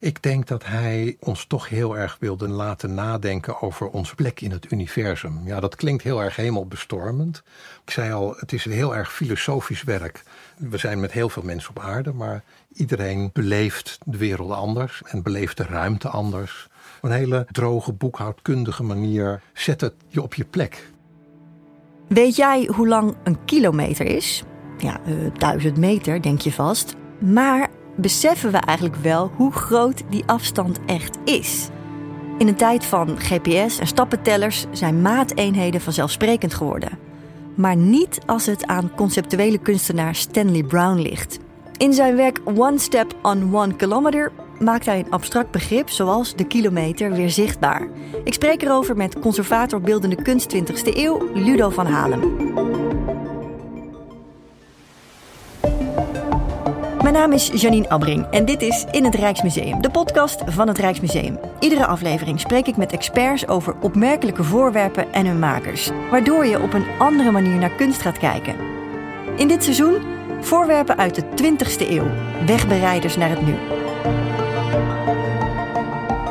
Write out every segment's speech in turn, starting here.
Ik denk dat hij ons toch heel erg wilde laten nadenken over onze plek in het universum. Ja, dat klinkt heel erg hemelbestormend. Ik zei al, het is een heel erg filosofisch werk. We zijn met heel veel mensen op aarde, maar iedereen beleeft de wereld anders en beleeft de ruimte anders. Op een hele droge, boekhoudkundige manier zet het je op je plek. Weet jij hoe lang een kilometer is? Ja, uh, duizend meter, denk je vast. Maar beseffen we eigenlijk wel hoe groot die afstand echt is? In een tijd van GPS en stappentellers zijn maateenheden vanzelfsprekend geworden. Maar niet als het aan conceptuele kunstenaar Stanley Brown ligt. In zijn werk One Step on One Kilometer maakt hij een abstract begrip zoals de kilometer weer zichtbaar. Ik spreek erover met conservator beeldende kunst 20e eeuw Ludo van Halem. Mijn naam is Janine Abbring en dit is In het Rijksmuseum, de podcast van het Rijksmuseum. Iedere aflevering spreek ik met experts over opmerkelijke voorwerpen en hun makers, waardoor je op een andere manier naar kunst gaat kijken. In dit seizoen voorwerpen uit de 20e eeuw, wegbereiders naar het nu.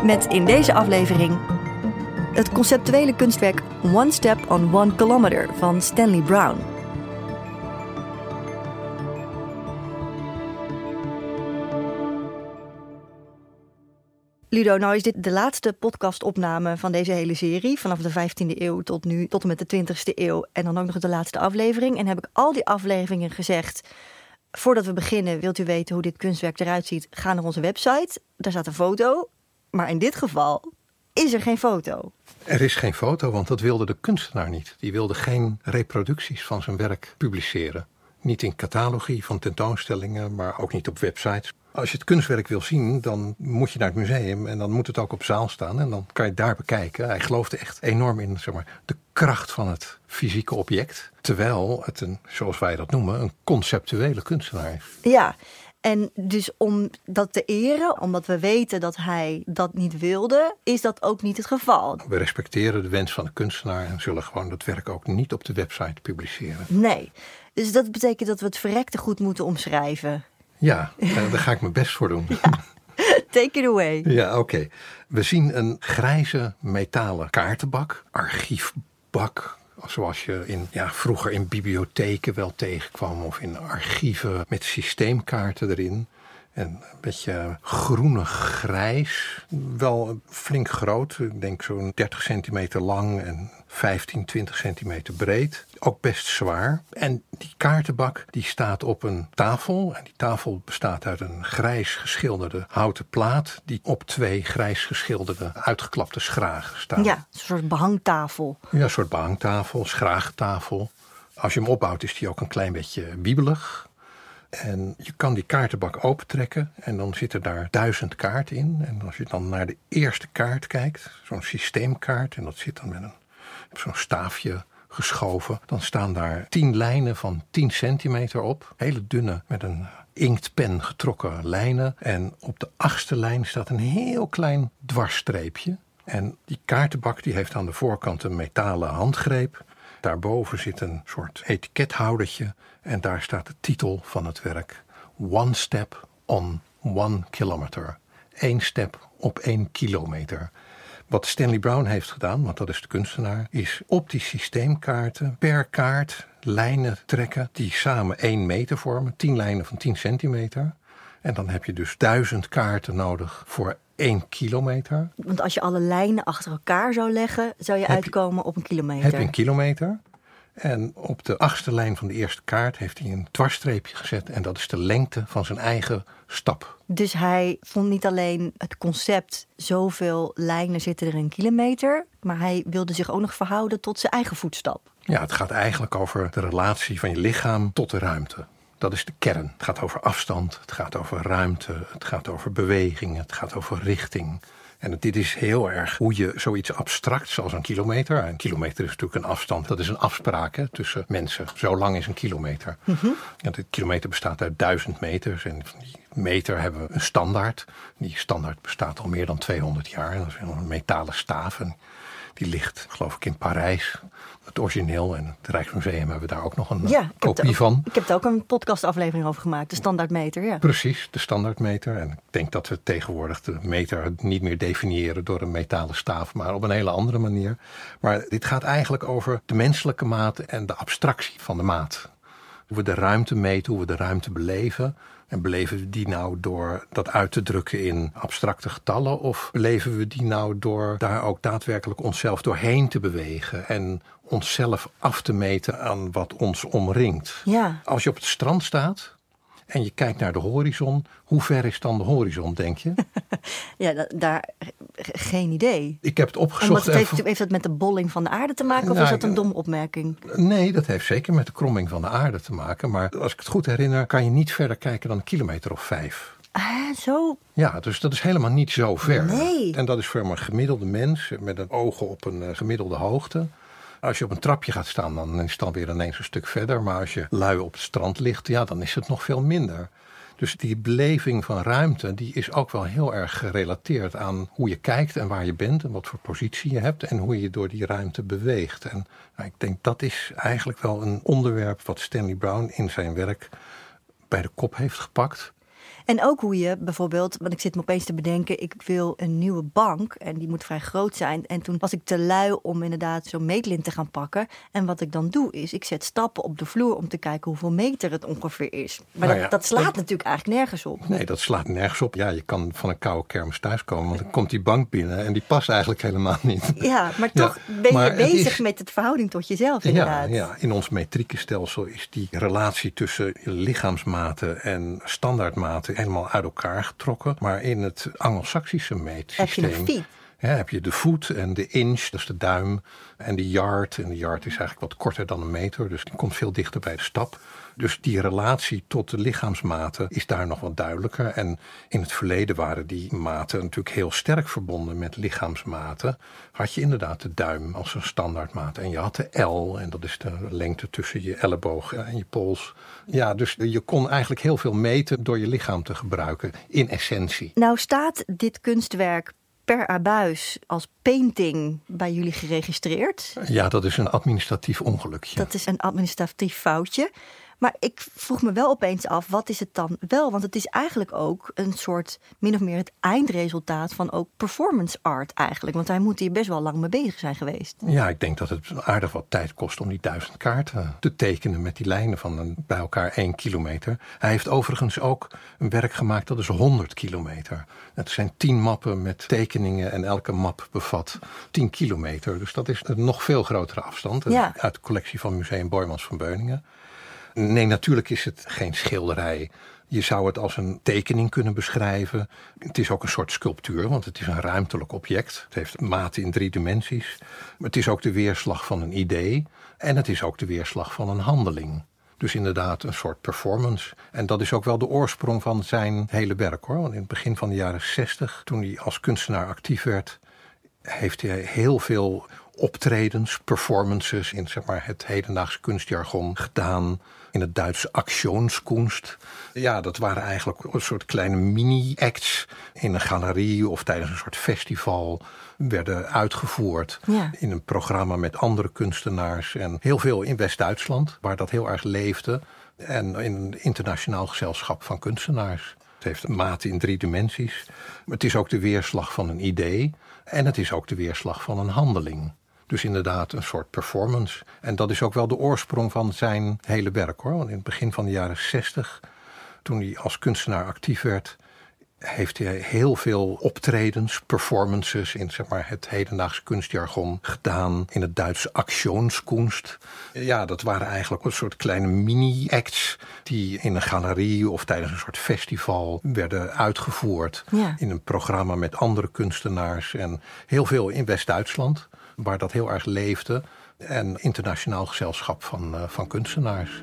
Met in deze aflevering het conceptuele kunstwerk One Step on One Kilometer van Stanley Brown. Ludo, nou is dit de laatste podcastopname van deze hele serie. Vanaf de 15e eeuw tot nu, tot en met de 20e eeuw. En dan ook nog de laatste aflevering. En heb ik al die afleveringen gezegd. Voordat we beginnen, wilt u weten hoe dit kunstwerk eruit ziet? Ga naar onze website. Daar staat een foto. Maar in dit geval is er geen foto. Er is geen foto, want dat wilde de kunstenaar niet. Die wilde geen reproducties van zijn werk publiceren. Niet in catalogie van tentoonstellingen, maar ook niet op websites. Als je het kunstwerk wil zien, dan moet je naar het museum en dan moet het ook op zaal staan en dan kan je het daar bekijken. Hij geloofde echt enorm in zeg maar, de kracht van het fysieke object, terwijl het een, zoals wij dat noemen, een conceptuele kunstenaar is. Ja, en dus om dat te eren, omdat we weten dat hij dat niet wilde, is dat ook niet het geval. We respecteren de wens van de kunstenaar en zullen gewoon dat werk ook niet op de website publiceren. Nee, dus dat betekent dat we het verrekte goed moeten omschrijven. Ja, daar ga ik mijn best voor doen. Take it away. Ja, oké. We zien een grijze metalen kaartenbak, archiefbak, zoals je in, ja, vroeger in bibliotheken wel tegenkwam of in archieven met systeemkaarten erin. En een beetje groenig-grijs. Wel flink groot. Ik denk zo'n 30 centimeter lang en 15, 20 centimeter breed. Ook best zwaar. En die kaartenbak die staat op een tafel. En die tafel bestaat uit een grijs geschilderde houten plaat. Die op twee grijs geschilderde uitgeklapte schragen staat. Ja, een soort behangtafel. Ja, een soort behangtafel, schragentafel. Als je hem opbouwt is die ook een klein beetje wiebelig. En je kan die kaartenbak opentrekken en dan zitten daar duizend kaarten in. En als je dan naar de eerste kaart kijkt, zo'n systeemkaart, en dat zit dan met een, zo'n staafje geschoven, dan staan daar tien lijnen van 10 centimeter op. Hele dunne, met een inktpen getrokken lijnen. En op de achtste lijn staat een heel klein dwarsstreepje. En die kaartenbak die heeft aan de voorkant een metalen handgreep. Daarboven zit een soort etikethoudertje en daar staat de titel van het werk: One Step on One Kilometer. Eén step op één kilometer. Wat Stanley Brown heeft gedaan, want dat is de kunstenaar, is op die systeemkaarten per kaart lijnen trekken die samen één meter vormen, tien lijnen van 10 centimeter. En dan heb je dus duizend kaarten nodig voor één kilometer. Want als je alle lijnen achter elkaar zou leggen, zou je uitkomen op een kilometer. Heb je een kilometer. En op de achtste lijn van de eerste kaart heeft hij een dwarsstreepje gezet. En dat is de lengte van zijn eigen stap. Dus hij vond niet alleen het concept zoveel lijnen zitten er in een kilometer. Maar hij wilde zich ook nog verhouden tot zijn eigen voetstap. Ja, het gaat eigenlijk over de relatie van je lichaam tot de ruimte. Dat is de kern. Het gaat over afstand, het gaat over ruimte, het gaat over beweging, het gaat over richting. En dit is heel erg hoe je zoiets abstracts als een kilometer. Een kilometer is natuurlijk een afstand. Dat is een afspraak hè, tussen mensen. Zo lang is een kilometer. Mm -hmm. de kilometer bestaat uit duizend meters. En van die meter hebben we een standaard. Die standaard bestaat al meer dan 200 jaar. Dat is een metalen staaf. En Die ligt, geloof ik, in Parijs. Het origineel en het Rijksmuseum hebben daar ook nog een Ja, heb, kopie ook, van. ik heb er ook een podcastaflevering over gemaakt, de standaardmeter. Ja. Precies, de standaardmeter. En ik denk dat we tegenwoordig de meter niet meer definiëren door een metalen staaf, maar op een hele andere manier. Maar dit gaat eigenlijk over de menselijke maat en de abstractie van de maat. Hoe we de ruimte meten, hoe we de ruimte beleven. En beleven we die nou door dat uit te drukken in abstracte getallen? Of beleven we die nou door daar ook daadwerkelijk onszelf doorheen te bewegen en onszelf af te meten aan wat ons omringt? Ja. Als je op het strand staat en je kijkt naar de horizon, hoe ver is dan de horizon, denk je? Ja, da- daar geen idee. Ik heb het En wat opgezocht. het heeft, heeft dat met de bolling van de aarde te maken? Of Nou, is dat een ik- domme opmerking? Nee, dat heeft zeker met de kromming van de aarde te maken. Maar als ik het goed herinner, kan je niet verder kijken dan een kilometer of vijf. Ah, zo. Ja, dus dat is helemaal niet zo ver. Nee. En dat is voor een gemiddelde mens met een ogen op een eh, gemiddelde hoogte. Als je op een trapje gaat staan, dan is het dan weer ineens een stuk verder. Maar als je lui op het strand ligt, ja, dan is het nog veel minder. Dus die beleving van ruimte, die is ook wel heel erg gerelateerd aan hoe je kijkt en waar je bent en wat voor positie je hebt en hoe je door die ruimte beweegt. En nou, ik denk dat is eigenlijk wel een onderwerp wat Stanley Brown in zijn werk bij de kop heeft gepakt. En ook hoe je bijvoorbeeld, want ik zit me opeens te bedenken, ik wil een nieuwe bank en die moet vrij groot zijn. En toen was ik te lui om inderdaad zo'n meetlint te gaan pakken. En wat ik dan doe is, ik zet stappen op de vloer om te kijken hoeveel meter het ongeveer is. Maar Nou dat, ja, dat slaat dat- natuurlijk eigenlijk nergens op. Nee, dat slaat nergens op. Ja, je kan van een koude kermis thuiskomen, want dan komt die bank binnen en die past eigenlijk helemaal niet. Ja, maar Ja, toch ben je bezig is- met het verhouding tot jezelf Ja, inderdaad. ja, in ons metrieke stelsel is die relatie tussen lichaamsmaten en standaardmaten helemaal uit elkaar getrokken. Maar in het Anglo-Saxische Heb je meetsysteem feet? hè, heb je de voet en de inch, dat is de duim, en de yard. En de yard is eigenlijk wat korter dan een meter, dus die komt veel dichter bij de stap. Dus die relatie tot de lichaamsmaten is daar nog wat duidelijker. En in het verleden waren die maten natuurlijk heel sterk verbonden met lichaamsmaten. Had je inderdaad de duim als een standaardmaat. En je had de L, en dat is de lengte tussen je elleboog en je pols. Ja, dus je kon eigenlijk heel veel meten door je lichaam te gebruiken, in essentie. Nou staat dit kunstwerk per abuis als painting bij jullie geregistreerd. Ja, dat is een administratief ongelukje. Dat is een administratief foutje. Maar ik vroeg me wel opeens af, wat is het dan wel? Want het is eigenlijk ook een soort, min of meer het eindresultaat van ook performance art eigenlijk. Want hij moet hier best wel lang mee bezig zijn geweest. Ja, ik denk dat het aardig wat tijd kost om die duizend kaarten te tekenen met die lijnen van een, bij elkaar één kilometer. Hij heeft overigens ook een werk gemaakt dat is 100 kilometer. Het zijn tien mappen met tekeningen en elke map bevat 10 kilometer. Dus dat is een nog veel grotere afstand Ja. uit de collectie van Museum Boijmans van Beuningen. Nee, natuurlijk is het geen schilderij. Je zou het als een tekening kunnen beschrijven. Het is ook een soort sculptuur, want het is een ruimtelijk object. Het heeft maten in drie dimensies. Maar het is ook de weerslag van een idee. En het is ook de weerslag van een handeling. Dus inderdaad een soort performance. En dat is ook wel de oorsprong van zijn hele werk hoor. Want in het begin van de jaren zestig, toen hij als kunstenaar actief werd, heeft hij heel veel optredens, performances in zeg maar, het hedendaagse kunstjargon gedaan. In het Duitse actionskunst. Ja, dat waren eigenlijk een soort kleine mini-acts in een galerie of tijdens een soort festival. Werden uitgevoerd Ja. in een programma met andere kunstenaars. En heel veel in West-Duitsland, waar dat heel erg leefde. En in een internationaal gezelschap van kunstenaars. Het heeft maten in drie dimensies. Maar het is ook de weerslag van een idee. En het is ook de weerslag van een handeling. Dus inderdaad een soort performance. En dat is ook wel de oorsprong van zijn hele werk hoor. Want in het begin van de jaren zestig, toen hij als kunstenaar actief werd, heeft hij heel veel optredens, performances in zeg maar, het hedendaagse kunstjargon gedaan. In het Duitse actionskunst. Ja, dat waren eigenlijk een soort kleine mini-acts die in een galerie of tijdens een soort festival werden uitgevoerd. Ja. In een programma met andere kunstenaars. En heel veel in West-Duitsland, waar dat heel erg leefde. En internationaal gezelschap van, eh, van kunstenaars.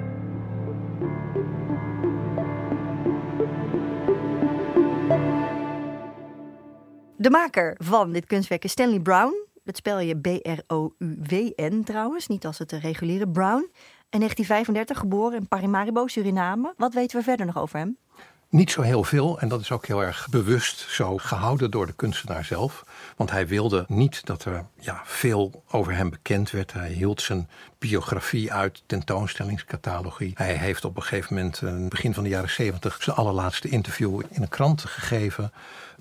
De maker van dit kunstwerk is Stanley Brown. Dat spel je B-R-O-U-W-N trouwens, niet als het de reguliere Brown. In 1935 geboren in Paramaribo, Suriname. Wat weten we verder nog over hem? Niet zo heel veel en dat is ook heel erg bewust zo gehouden door de kunstenaar zelf. Want hij wilde niet dat er ja, veel over hem bekend werd. Hij hield zijn biografie uit, tentoonstellingscatalogie. Hij heeft op een gegeven moment, uh, begin van de jaren zeventig, zijn allerlaatste interview in een krant gegeven.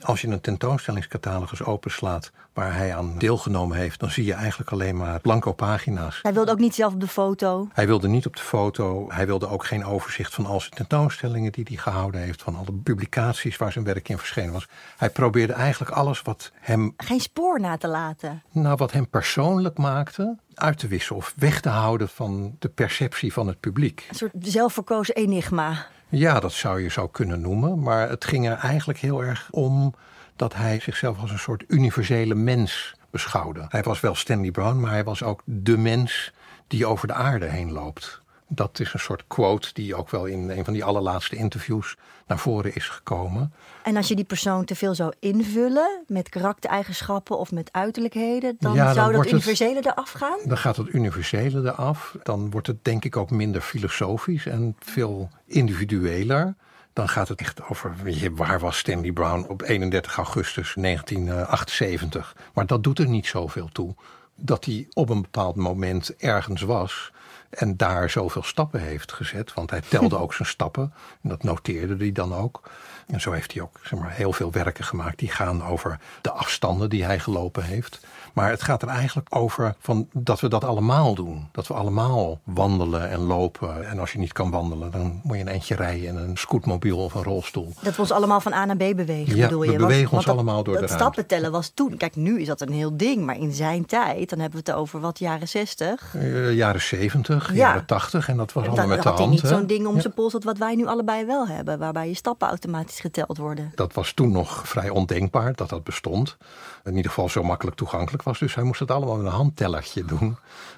Als je een tentoonstellingscatalogus openslaat waar hij aan deelgenomen heeft, dan zie je eigenlijk alleen maar blanco pagina's. Hij wilde ook niet zelf op de foto. Hij wilde niet op de foto. Hij wilde ook geen overzicht van al zijn tentoonstellingen die hij gehouden heeft, van alle publicaties waar zijn werk in verschenen was. Hij probeerde eigenlijk alles wat hem. Geen spoor na te laten. Nou, wat hem persoonlijk maakte, uit te wisselen of weg te houden van de perceptie van het publiek. Een soort zelfverkozen enigma. Ja, dat zou je zo kunnen noemen. Maar het ging er eigenlijk heel erg om dat hij zichzelf als een soort universele mens beschouwde. Hij was wel Stanley Brown, maar hij was ook de mens die over de aarde heen loopt. Dat is een soort quote die ook wel in een van die allerlaatste interviews naar voren is gekomen. En als je die persoon te veel zou invullen met karaktereigenschappen of met uiterlijkheden, dan, ja, dan zou dat universele het, eraf gaan? Dan gaat het universele eraf. Dan wordt het denk ik ook minder filosofisch en veel individueler. Dan gaat het echt over waar was Stanley Brown op 31 augustus 1978. Maar dat doet er niet zoveel toe. Dat hij op een bepaald moment ergens was en daar zoveel stappen heeft gezet. Want hij telde ook zijn stappen. En dat noteerde hij dan ook. En zo heeft hij ook zeg maar, heel veel werken gemaakt die gaan over de afstanden die hij gelopen heeft. Maar het gaat er eigenlijk over van dat we dat allemaal doen. Dat we allemaal wandelen en lopen. En als je niet kan wandelen, dan moet je een eentje rijden in een scootmobiel of een rolstoel. Dat we ons allemaal van A naar B bewegen, ja, bedoel je? we bewegen ons allemaal door de ruimte. Het stappen tellen was toen. Kijk, nu is dat een heel ding. Maar in zijn tijd, dan hebben we het over wat, jaren 60? Uh, jaren 70, jaren 80. En dat was allemaal met de hand. hij niet zo'n ding om zijn pols, wat wij nu allebei wel hebben. Waarbij je stappen automatisch geteld worden. Dat was toen nog vrij ondenkbaar dat dat bestond. In ieder geval zo makkelijk toegankelijk Dus hij moest het allemaal met een handtellertje doen.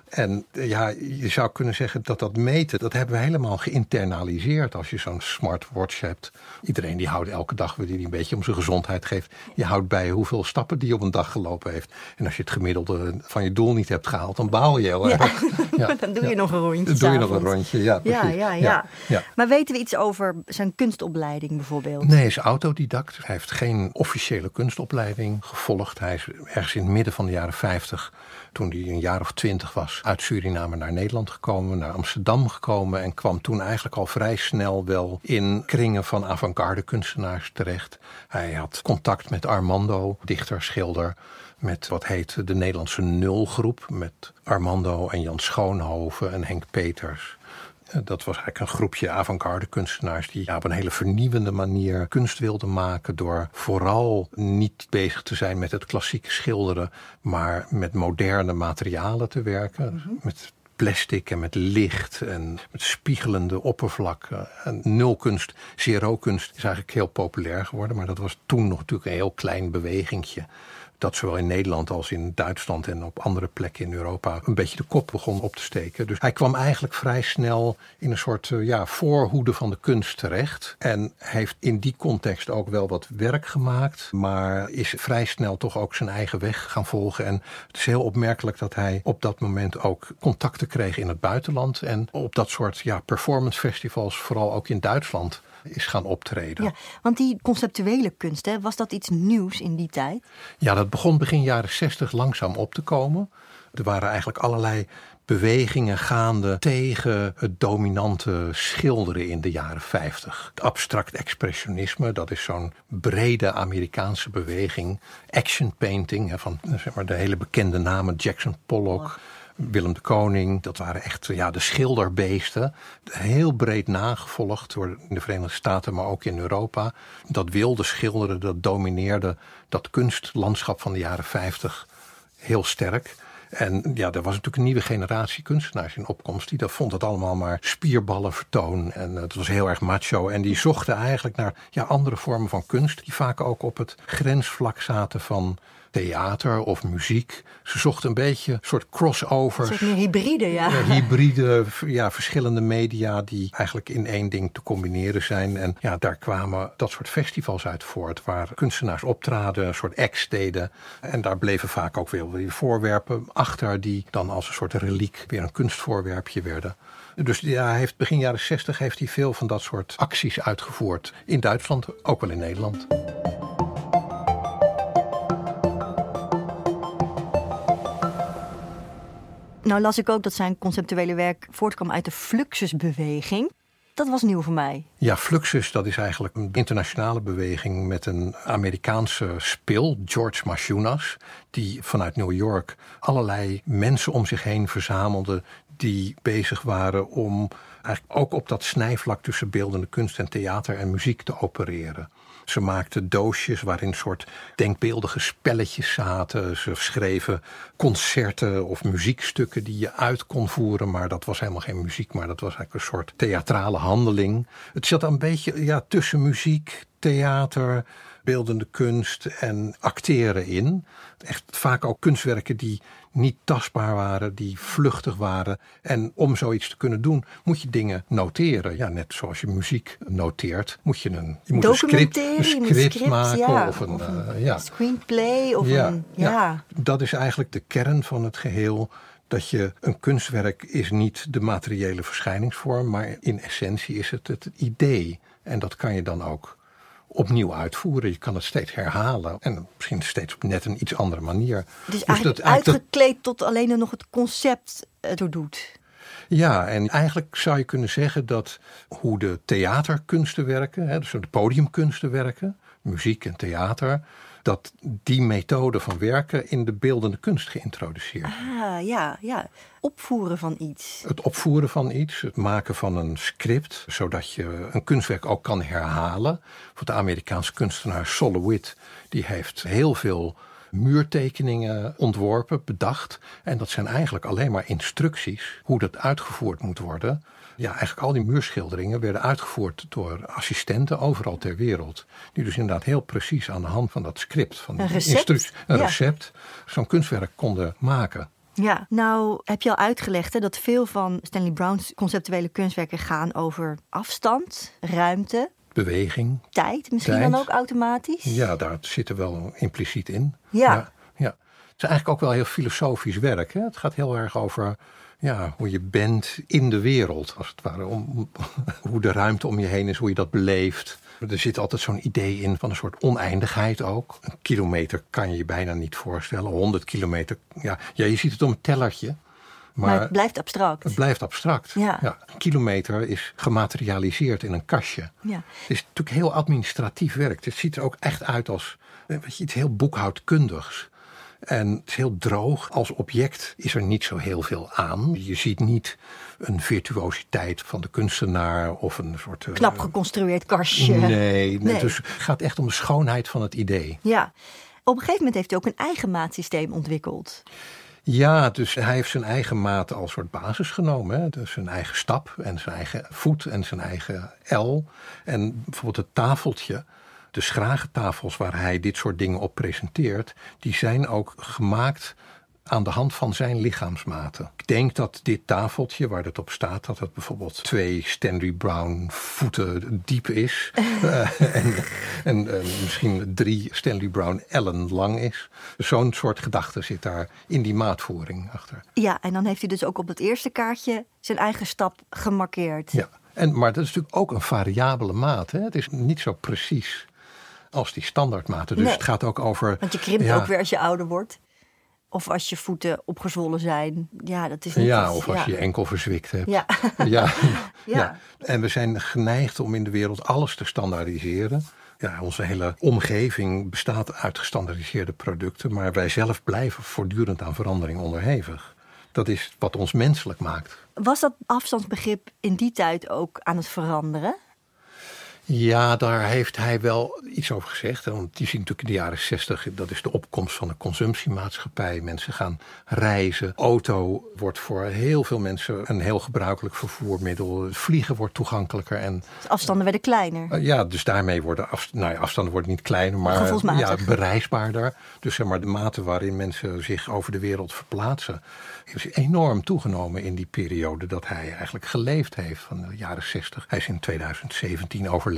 En ja, je zou kunnen zeggen dat dat meten, dat hebben we helemaal geïnternaliseerd. Als je zo'n smartwatch hebt. Iedereen die houdt elke dag, die een beetje om zijn gezondheid geeft. Je houdt bij hoeveel stappen die op een dag gelopen heeft. En als je het gemiddelde van je doel niet hebt gehaald, dan baal je heel erg. Ja. dan doe je nog een rondje. Dan doe je nog een rondje, ja. Ja, ja, ja, ja, Maar weten we iets over zijn kunstopleiding bijvoorbeeld? Nee, hij is autodidact. Hij heeft geen officiële kunstopleiding gevolgd. Hij is ergens in het midden van de jaren 50 toen hij een jaar of twintig was, uit Suriname naar Nederland gekomen, naar Amsterdam gekomen en kwam toen eigenlijk al vrij snel wel in kringen van avant-garde kunstenaars terecht. Hij had contact met Armando, dichter, schilder, met wat heet de Nederlandse Nulgroep, met Armando en Jan Schoonhoven en Henk Peters. Dat was eigenlijk een groepje avant-garde kunstenaars die op een hele vernieuwende manier kunst wilden maken door vooral niet bezig te zijn met het klassieke schilderen, maar met moderne materialen te werken. Met plastic en met licht en met spiegelende oppervlakken. En nulkunst, zero-kunst is eigenlijk heel populair geworden, maar dat was toen nog natuurlijk een heel klein bewegingje dat zowel in Nederland als in Duitsland en op andere plekken in Europa een beetje de kop begon op te steken. Dus hij kwam eigenlijk vrij snel in een soort ja, voorhoede van de kunst terecht. En heeft in die context ook wel wat werk gemaakt, maar is vrij snel toch ook zijn eigen weg gaan volgen. En het is heel opmerkelijk dat hij op dat moment ook contacten kreeg in het buitenland. En op dat soort ja, performance festivals, vooral ook in Duitsland is gaan optreden. Ja, want die conceptuele kunst, hè, was dat iets nieuws in die tijd? Ja, dat begon begin jaren 60 langzaam op te komen. Er waren eigenlijk allerlei bewegingen gaande tegen het dominante schilderen in de jaren 50. Het abstract expressionisme, dat is zo'n brede Amerikaanse beweging. Action painting, van zeg maar, de hele bekende namen Jackson Pollock. Willem de Koning, dat waren echt ja, de schilderbeesten. Heel breed nagevolgd door de Verenigde Staten, maar ook in Europa. Dat wilde schilderen, dat domineerde dat kunstlandschap van de jaren 50 heel sterk. En ja, er was natuurlijk een nieuwe generatie kunstenaars in opkomst. Die dat vond het allemaal maar spierballen vertoon. En het was heel erg macho. En die zochten eigenlijk naar ja, andere vormen van kunst. Die vaak ook op het grensvlak zaten van theater of muziek. Ze zochten een beetje een soort crossovers. Een soort meer hybride, ja. Hybride, ja, verschillende media die eigenlijk in één ding te combineren zijn. En ja, daar kwamen dat soort festivals uit voort, waar kunstenaars optraden, een soort acts deden. En daar bleven vaak ook weer voorwerpen achter die dan als een soort reliek weer een kunstvoorwerpje werden. Dus ja, heeft, begin jaren 60 heeft hij veel van dat soort acties uitgevoerd. In Duitsland, ook wel in Nederland. Nou las ik ook dat zijn conceptuele werk voortkwam uit de Fluxusbeweging. Dat was nieuw voor mij. Ja, Fluxus, dat is eigenlijk een internationale beweging met een Amerikaanse spil, George Mashunas, die vanuit New York allerlei mensen om zich heen verzamelde die bezig waren om eigenlijk ook op dat snijvlak tussen beeldende kunst en theater en muziek te opereren. Ze maakten doosjes waarin soort denkbeeldige spelletjes zaten. Ze schreven concerten of muziekstukken die je uit kon voeren. Maar dat was helemaal geen muziek, maar dat was eigenlijk een soort theatrale handeling. Het zat een beetje ja, tussen muziek, theater, beeldende kunst en acteren in. Echt vaak ook kunstwerken die niet tastbaar waren, die vluchtig waren. En om zoiets te kunnen doen, moet je dingen noteren. Ja, net zoals je muziek noteert, moet je een, je moet een script, een script, maken of een, uh, ja. screenplay. Of ja, een, ja. ja, dat is eigenlijk de kern van het geheel. Dat je een kunstwerk is niet de materiële verschijningsvorm, maar in essentie is het het idee. En dat kan je dan ook opnieuw uitvoeren. Je kan het steeds herhalen en misschien steeds op net een iets andere manier. Dus, dus eigenlijk dat, uitgekleed tot alleen nog het concept ertoe doet. Ja, en eigenlijk zou je kunnen zeggen dat hoe de theaterkunsten werken, hè, dus de podiumkunsten werken, muziek en theater, dat die methode van werken in de beeldende kunst geïntroduceerd. Ah, ja, ja. Opvoeren van iets. Het opvoeren van iets, het maken van een script, zodat je een kunstwerk ook kan herhalen. Voor de Amerikaanse kunstenaar Solowit, die heeft heel veel muurtekeningen ontworpen, bedacht. En dat zijn eigenlijk alleen maar instructies hoe dat uitgevoerd moet worden ja, eigenlijk al die muurschilderingen werden uitgevoerd door assistenten overal ter wereld. Die dus inderdaad heel precies aan de hand van dat script, van een recept, een recept zo'n kunstwerk konden maken. Ja, nou heb je al uitgelegd hè, dat veel van Stanley Brown's conceptuele kunstwerken gaan over afstand, ruimte. Beweging. Tijd, misschien dan ook automatisch? Ja, daar zit er wel impliciet in. Ja. ja. ja. Het is eigenlijk ook wel heel filosofisch werk. Hè? Het gaat heel erg over ja, hoe je bent in de wereld, als het ware. Om, hoe de ruimte om je heen is, hoe je dat beleeft. Er zit altijd zo'n idee in van een soort oneindigheid ook. Een kilometer kan je je bijna niet voorstellen. 100 kilometer, ja, ja je ziet het om een tellertje. Maar, maar, het blijft abstract. Het blijft abstract. Ja. ja. Een kilometer is gematerialiseerd in een kastje. Ja. Het is natuurlijk heel administratief werk. Het ziet er ook echt uit als weet je, iets heel boekhoudkundigs. En het is heel droog. Als object is er niet zo heel veel aan. Je ziet niet een virtuositeit van de kunstenaar of een soort. Eh, Knap geconstrueerd kastje. Nee, nee. dus het gaat echt om de schoonheid van het idee. Ja. Op een gegeven moment heeft hij ook een eigen maatsysteem ontwikkeld. Ja, dus hij heeft zijn eigen maat als soort basis genomen. Hè? Dus zijn eigen stap en zijn eigen voet en zijn eigen L. En bijvoorbeeld het tafeltje de schragentafels waar hij dit soort dingen op presenteert, die zijn ook gemaakt aan de hand van zijn lichaamsmaten. Ik denk dat dit tafeltje waar het op staat, dat het bijvoorbeeld twee Stanley Brown voeten diep is. uh, en, en uh, misschien drie Stanley Brown ellen lang is. Zo'n soort gedachte zit daar in die maatvoering achter. Ja, en dan heeft hij dus ook op het eerste kaartje zijn eigen stap gemarkeerd. Ja, en, maar dat is natuurlijk ook een variabele maat. Hè? Het is niet zo precies als die standaardmaten. Dus het gaat ook over. Want je krimpt ook weer als je ouder wordt. Of als je voeten opgezwollen zijn. Ja, dat is niet Ja, of als je je enkel verzwikt hebt. Ja. ja. ja. En we zijn geneigd om in de wereld alles te standaardiseren. Ja, onze hele omgeving bestaat uit gestandaardiseerde producten. Maar wij zelf blijven voortdurend aan verandering onderhevig. Dat is wat ons menselijk maakt. Was dat afstandsbegrip in die tijd ook aan het veranderen? Ja, daar heeft hij wel iets over gezegd. Want je ziet natuurlijk in de jaren zestig, dat is de opkomst van de consumptiemaatschappij. Mensen gaan reizen. Auto wordt voor heel veel mensen een heel gebruikelijk vervoermiddel. Vliegen wordt toegankelijker. En, dus afstanden werden kleiner. Uh, ja, dus daarmee worden nou ja, afstanden worden niet kleiner, maar ja, bereisbaarder. Dus zeg maar de mate waarin mensen zich over de wereld verplaatsen is enorm toegenomen in die periode dat hij eigenlijk geleefd heeft van de jaren 60. Hij is in 2017 overleden.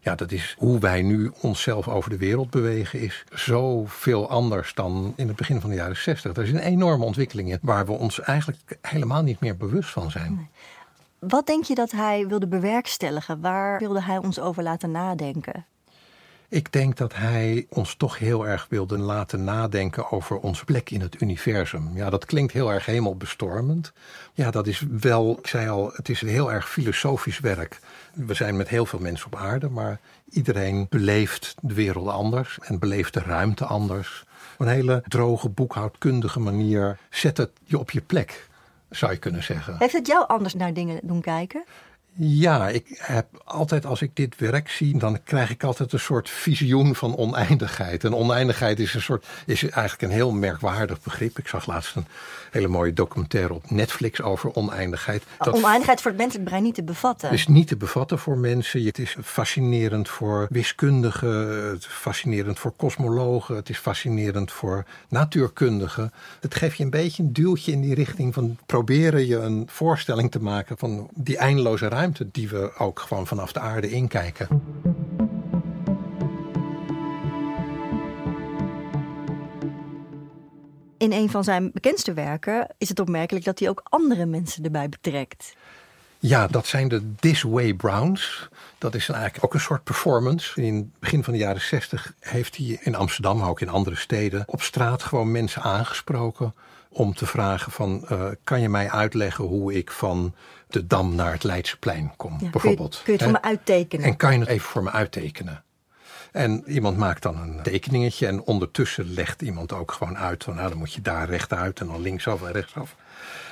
Ja, dat is hoe wij nu onszelf over de wereld bewegen, is zoveel anders dan in het begin van de jaren 60. Er is een enorme ontwikkeling in waar we ons eigenlijk helemaal niet meer bewust van zijn. Wat denk je dat hij wilde bewerkstelligen? Waar wilde hij ons over laten nadenken? Ik denk dat hij ons toch heel erg wilde laten nadenken over onze plek in het universum. Ja, dat klinkt heel erg hemelbestormend. Ja, dat is wel, ik zei al, het is een heel erg filosofisch werk. We zijn met heel veel mensen op aarde, maar iedereen beleeft de wereld anders en beleeft de ruimte anders. Op een hele droge, boekhoudkundige manier zet het je op je plek, zou je kunnen zeggen. Heeft het jou anders naar dingen doen kijken? Ja, ik heb altijd als ik dit werk zie, dan krijg ik altijd een soort visioen van oneindigheid. En oneindigheid is een soort, is eigenlijk een heel merkwaardig begrip. Ik zag laatst een hele mooie documentaire op Netflix over oneindigheid. Dat oneindigheid voor het menselijk brein niet te bevatten. Het is niet te bevatten voor mensen. Het is fascinerend voor wiskundigen, het is fascinerend voor kosmologen, het is fascinerend voor natuurkundigen. Het geeft je een beetje een duwtje in die richting van proberen je een voorstelling te maken van die eindeloze ruimte die we ook gewoon vanaf de aarde inkijken. In een van zijn bekendste werken is het opmerkelijk dat hij ook andere mensen erbij betrekt. Ja, dat zijn de This Way Browns. Dat is eigenlijk ook een soort performance. In het begin van de jaren zestig heeft hij in Amsterdam, maar ook in andere steden, op straat gewoon mensen aangesproken om te vragen van, uh, kan je mij uitleggen hoe ik van de Dam naar het Leidseplein kom, bijvoorbeeld. Kun je, kun je het voor me uittekenen? En kan je het even voor me uittekenen? En iemand maakt dan een tekeningetje en ondertussen legt iemand ook gewoon uit van, nou dan moet je daar rechtuit en dan linksaf en rechtsaf.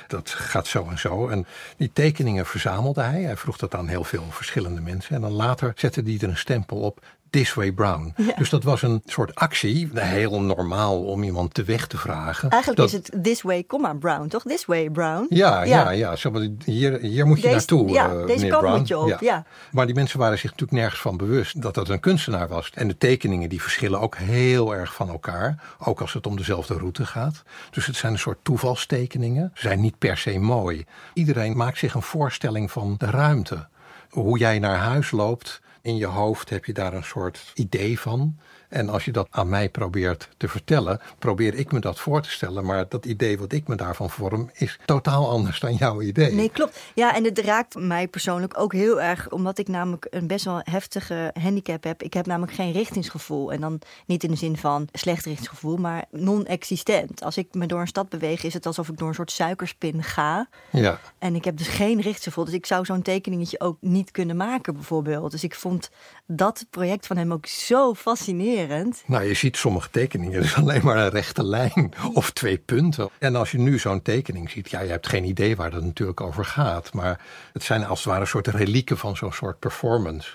Dat gaat zo en zo. En die tekeningen verzamelde hij. Hij vroeg dat aan heel veel verschillende mensen. En dan later zette hij er een stempel op. This Way Brown. Dus dat was een soort actie, heel normaal om iemand te weg te vragen. Eigenlijk is het This Way, comma Brown, toch? This Way Brown. Ja, ja, ja. Zo, hier, hier moet je deze, naartoe, ja, uh, deze kant moet je op, ja. Maar die mensen waren zich natuurlijk nergens van bewust dat dat een kunstenaar was. En de tekeningen die verschillen ook heel erg van elkaar, ook als het om dezelfde route gaat. Dus het zijn een soort toevalstekeningen. Ze zijn niet per se mooi. Iedereen maakt zich een voorstelling van de ruimte. Hoe jij naar huis loopt, in je hoofd heb je daar een soort idee van. En als je dat aan mij probeert te vertellen, probeer ik me dat voor te stellen. Maar dat idee wat ik me daarvan vorm, is totaal anders dan jouw idee. Nee, klopt. Ja, en het raakt mij persoonlijk ook heel erg, omdat ik namelijk een best wel heftige handicap heb. Ik heb namelijk geen richtingsgevoel. En dan niet in de zin van slecht richtingsgevoel, maar non-existent. Als ik me door een stad beweeg, is het alsof ik door een soort suikerspin ga. Ja. En ik heb dus geen richtingsgevoel. Dus ik zou zo'n tekeningetje ook niet kunnen maken, bijvoorbeeld. Dus ik vond dat project van hem ook zo fascinerend nou, je ziet sommige tekeningen, is alleen maar een rechte lijn of twee punten. En als je nu zo'n tekening ziet, ja, je hebt geen idee waar dat natuurlijk over gaat. Maar het zijn als het ware een soort relieken van zo'n soort performance.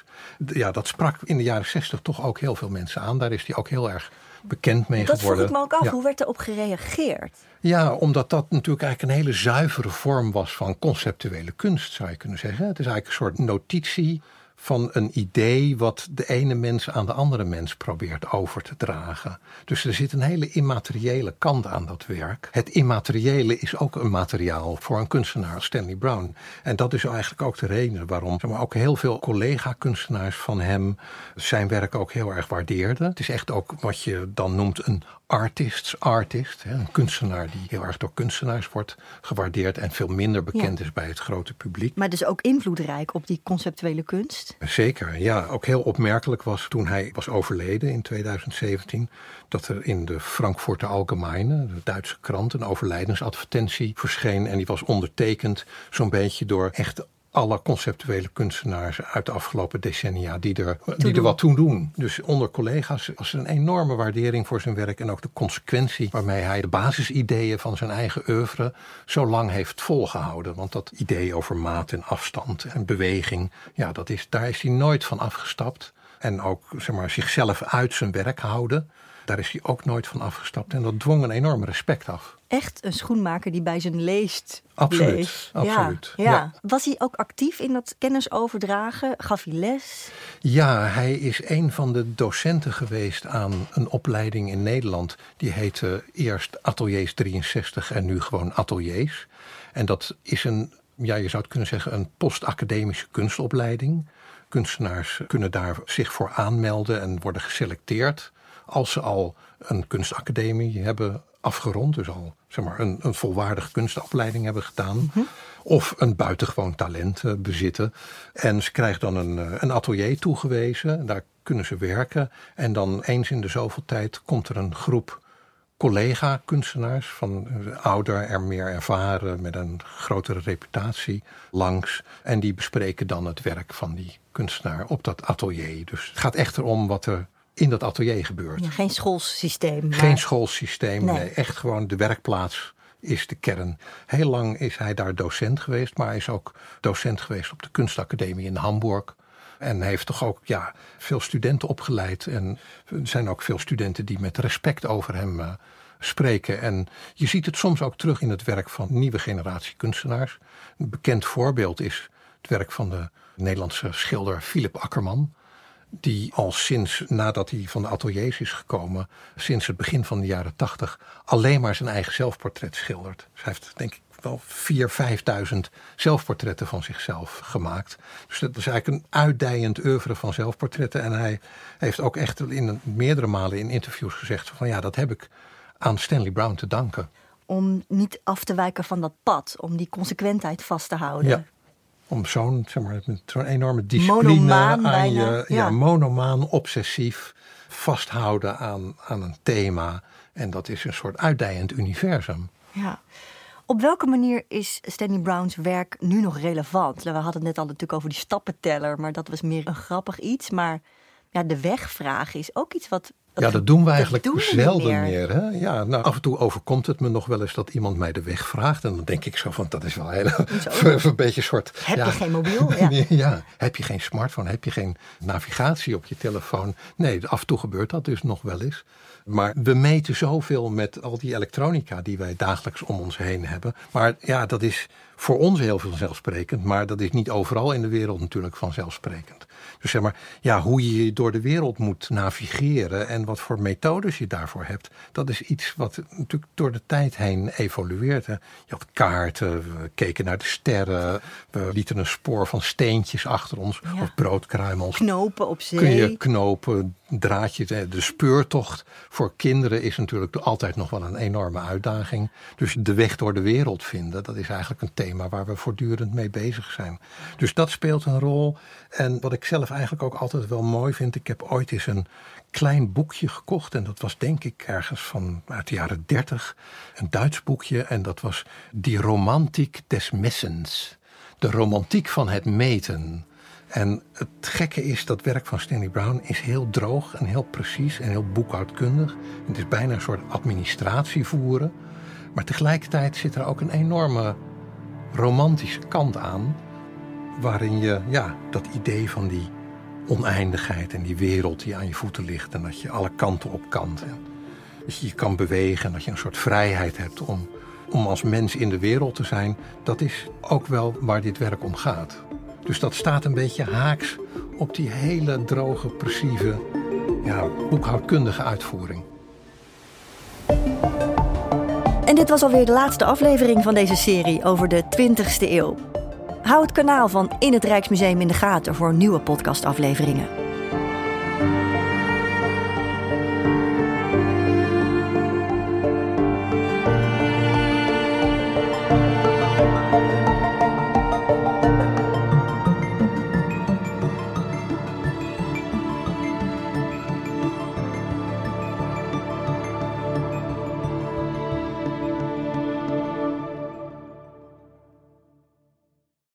Ja, dat sprak in de jaren zestig toch ook heel veel mensen aan. Daar is hij ook heel erg bekend mee dat geworden. Dat vroeg ik me ook af. Hoe werd erop gereageerd? Ja, omdat dat natuurlijk eigenlijk een hele zuivere vorm was van conceptuele kunst, zou je kunnen zeggen. Het is eigenlijk een soort notitie van een idee wat de ene mens aan de andere mens probeert over te dragen. Dus er zit een hele immateriële kant aan dat werk. Het immateriële is ook een materiaal voor een kunstenaar als Stanley Brown. En dat is eigenlijk ook de reden waarom maar ook heel veel collega-kunstenaars van hem zijn werk ook heel erg waardeerden. Het is echt ook wat je dan noemt een artists artist. Een kunstenaar die heel erg door kunstenaars wordt gewaardeerd en veel minder bekend is bij het grote publiek. Maar dus ook invloedrijk op die conceptuele kunst? Zeker, ja. Ook heel opmerkelijk was toen hij was overleden in 2017, dat er in de Frankfurter Allgemeine, de Duitse krant, een overlijdensadvertentie verscheen. En die was ondertekend zo'n beetje door echt alle conceptuele kunstenaars uit de afgelopen decennia die er, die er wat toe doen. Dus onder collega's was er een enorme waardering voor zijn werk en ook de consequentie waarmee hij de basisideeën van zijn eigen oeuvre zo lang heeft volgehouden. Want dat idee over maat en afstand en beweging, ja, dat is, daar is hij nooit van afgestapt. En ook zeg maar, zichzelf uit zijn werk houden. Daar is hij ook nooit van afgestapt. En dat dwong een enorm respect af. Echt een schoenmaker die bij zijn leest. Absoluut. absoluut. Ja, ja. Was hij ook actief in dat kennis overdragen? Gaf hij les? Ja, hij is een van de docenten geweest aan een opleiding in Nederland. Die heette eerst Ateliers 63 en nu gewoon Ateliers. En dat is een, ja, je zou het kunnen zeggen, een postacademische kunstopleiding. Kunstenaars kunnen daar zich voor aanmelden en worden geselecteerd als ze al een kunstacademie hebben afgerond, dus al zeg maar, een, een volwaardige kunstopleiding hebben gedaan. Mhm. Of een buitengewoon talent uh, bezitten. En ze krijgen dan een, eh, een atelier toegewezen. Daar kunnen ze werken. En dan eens in de zoveel tijd komt er een groep collega-kunstenaars van uh, ouder en meer ervaren met een grotere reputatie langs. En die bespreken dan het werk van die kunstenaar op dat atelier. Dus het gaat echt erom wat er in dat atelier gebeurt. geen schoolsysteem. Maar... Geen schoolsysteem, nee. Echt gewoon de werkplaats is de kern. Heel lang is hij daar docent geweest, maar hij is ook docent geweest op de kunstacademie in Hamburg. En heeft toch ook ja, veel studenten opgeleid. En er zijn ook veel studenten die met respect over hem uh, spreken. En je ziet het soms ook terug in het werk van nieuwe generatie kunstenaars. Een bekend voorbeeld is het werk van de Nederlandse schilder Philip Akkerman die al sinds nadat hij van de ateliers is gekomen, sinds het begin van de jaren tachtig, alleen maar zijn eigen zelfportret schildert. Dus hij heeft denk ik wel 4.000, 5.000 zelfportretten van zichzelf gemaakt. Dus dat is eigenlijk een uitdijend oeuvre van zelfportretten. En hij heeft ook echt in meerdere malen in interviews gezegd van ja, dat heb ik aan Stanley Brown te danken. Om niet af te wijken van dat pad, om die consequentheid vast te houden. Ja om zo'n zeg maar, zo'n enorme discipline aan je, ja. monomaan, obsessief vasthouden aan, aan een thema. En dat is een soort uitdijend universum. Ja. Op welke manier is Stanley Brown's werk nu nog relevant? We hadden het net al natuurlijk over die stappenteller, maar dat was meer een grappig iets. Maar ja, de wegvraag is ook iets wat ja, dat doen we eigenlijk zelden meer. hè? Ja, nou, af en toe overkomt het me nog wel eens dat iemand mij de weg vraagt. En dan denk ik zo van, dat is wel heel, een beetje soort... Heb je geen mobiel? Ja. ja. heb je geen smartphone? Heb je geen navigatie op je telefoon? Nee, af en toe gebeurt dat dus nog wel eens. Maar we meten zoveel met al die elektronica die wij dagelijks om ons heen hebben. Maar ja, dat is voor ons heel vanzelfsprekend. Maar dat is niet overal in de wereld natuurlijk vanzelfsprekend. Dus zeg maar, ja, hoe je door de wereld moet navigeren en wat voor methodes je daarvoor hebt, dat is iets wat natuurlijk door de tijd heen evolueert. Hè. Je had kaarten, we keken naar de sterren, we lieten een spoor van steentjes achter ons of broodkruimels. Knopen op zee. Kun je knopen, draadjes. De speurtocht voor kinderen is natuurlijk altijd nog wel een enorme uitdaging. Dus de weg door de wereld vinden, dat is eigenlijk een thema waar we voortdurend mee bezig zijn. Dus dat speelt een rol. En wat ik zelf eigenlijk ook altijd wel mooi vind, ik heb ooit eens een klein boekje gekocht. En dat was denk ik ergens van uit de jaren dertig. Een Duits boekje. En dat was Die Romantiek des Messens. De romantiek van het meten. En het gekke is, dat werk van Stanley Brown is heel droog en heel precies en heel boekhoudkundig. Het is bijna een soort administratie voeren. Maar tegelijkertijd zit er ook een enorme romantische kant aan. Waarin je ja, dat idee van die oneindigheid en die wereld die aan je voeten ligt. En dat je alle kanten op kan. Dat je je kan bewegen en dat je een soort vrijheid hebt om, om als mens in de wereld te zijn. Dat is ook wel waar dit werk om gaat. Dus dat staat een beetje haaks op die hele droge, precieze, boekhoudkundige uitvoering. En dit was alweer de laatste aflevering van deze serie over de 20ste eeuw. Hou het kanaal van In het Rijksmuseum in de gaten voor nieuwe podcastafleveringen.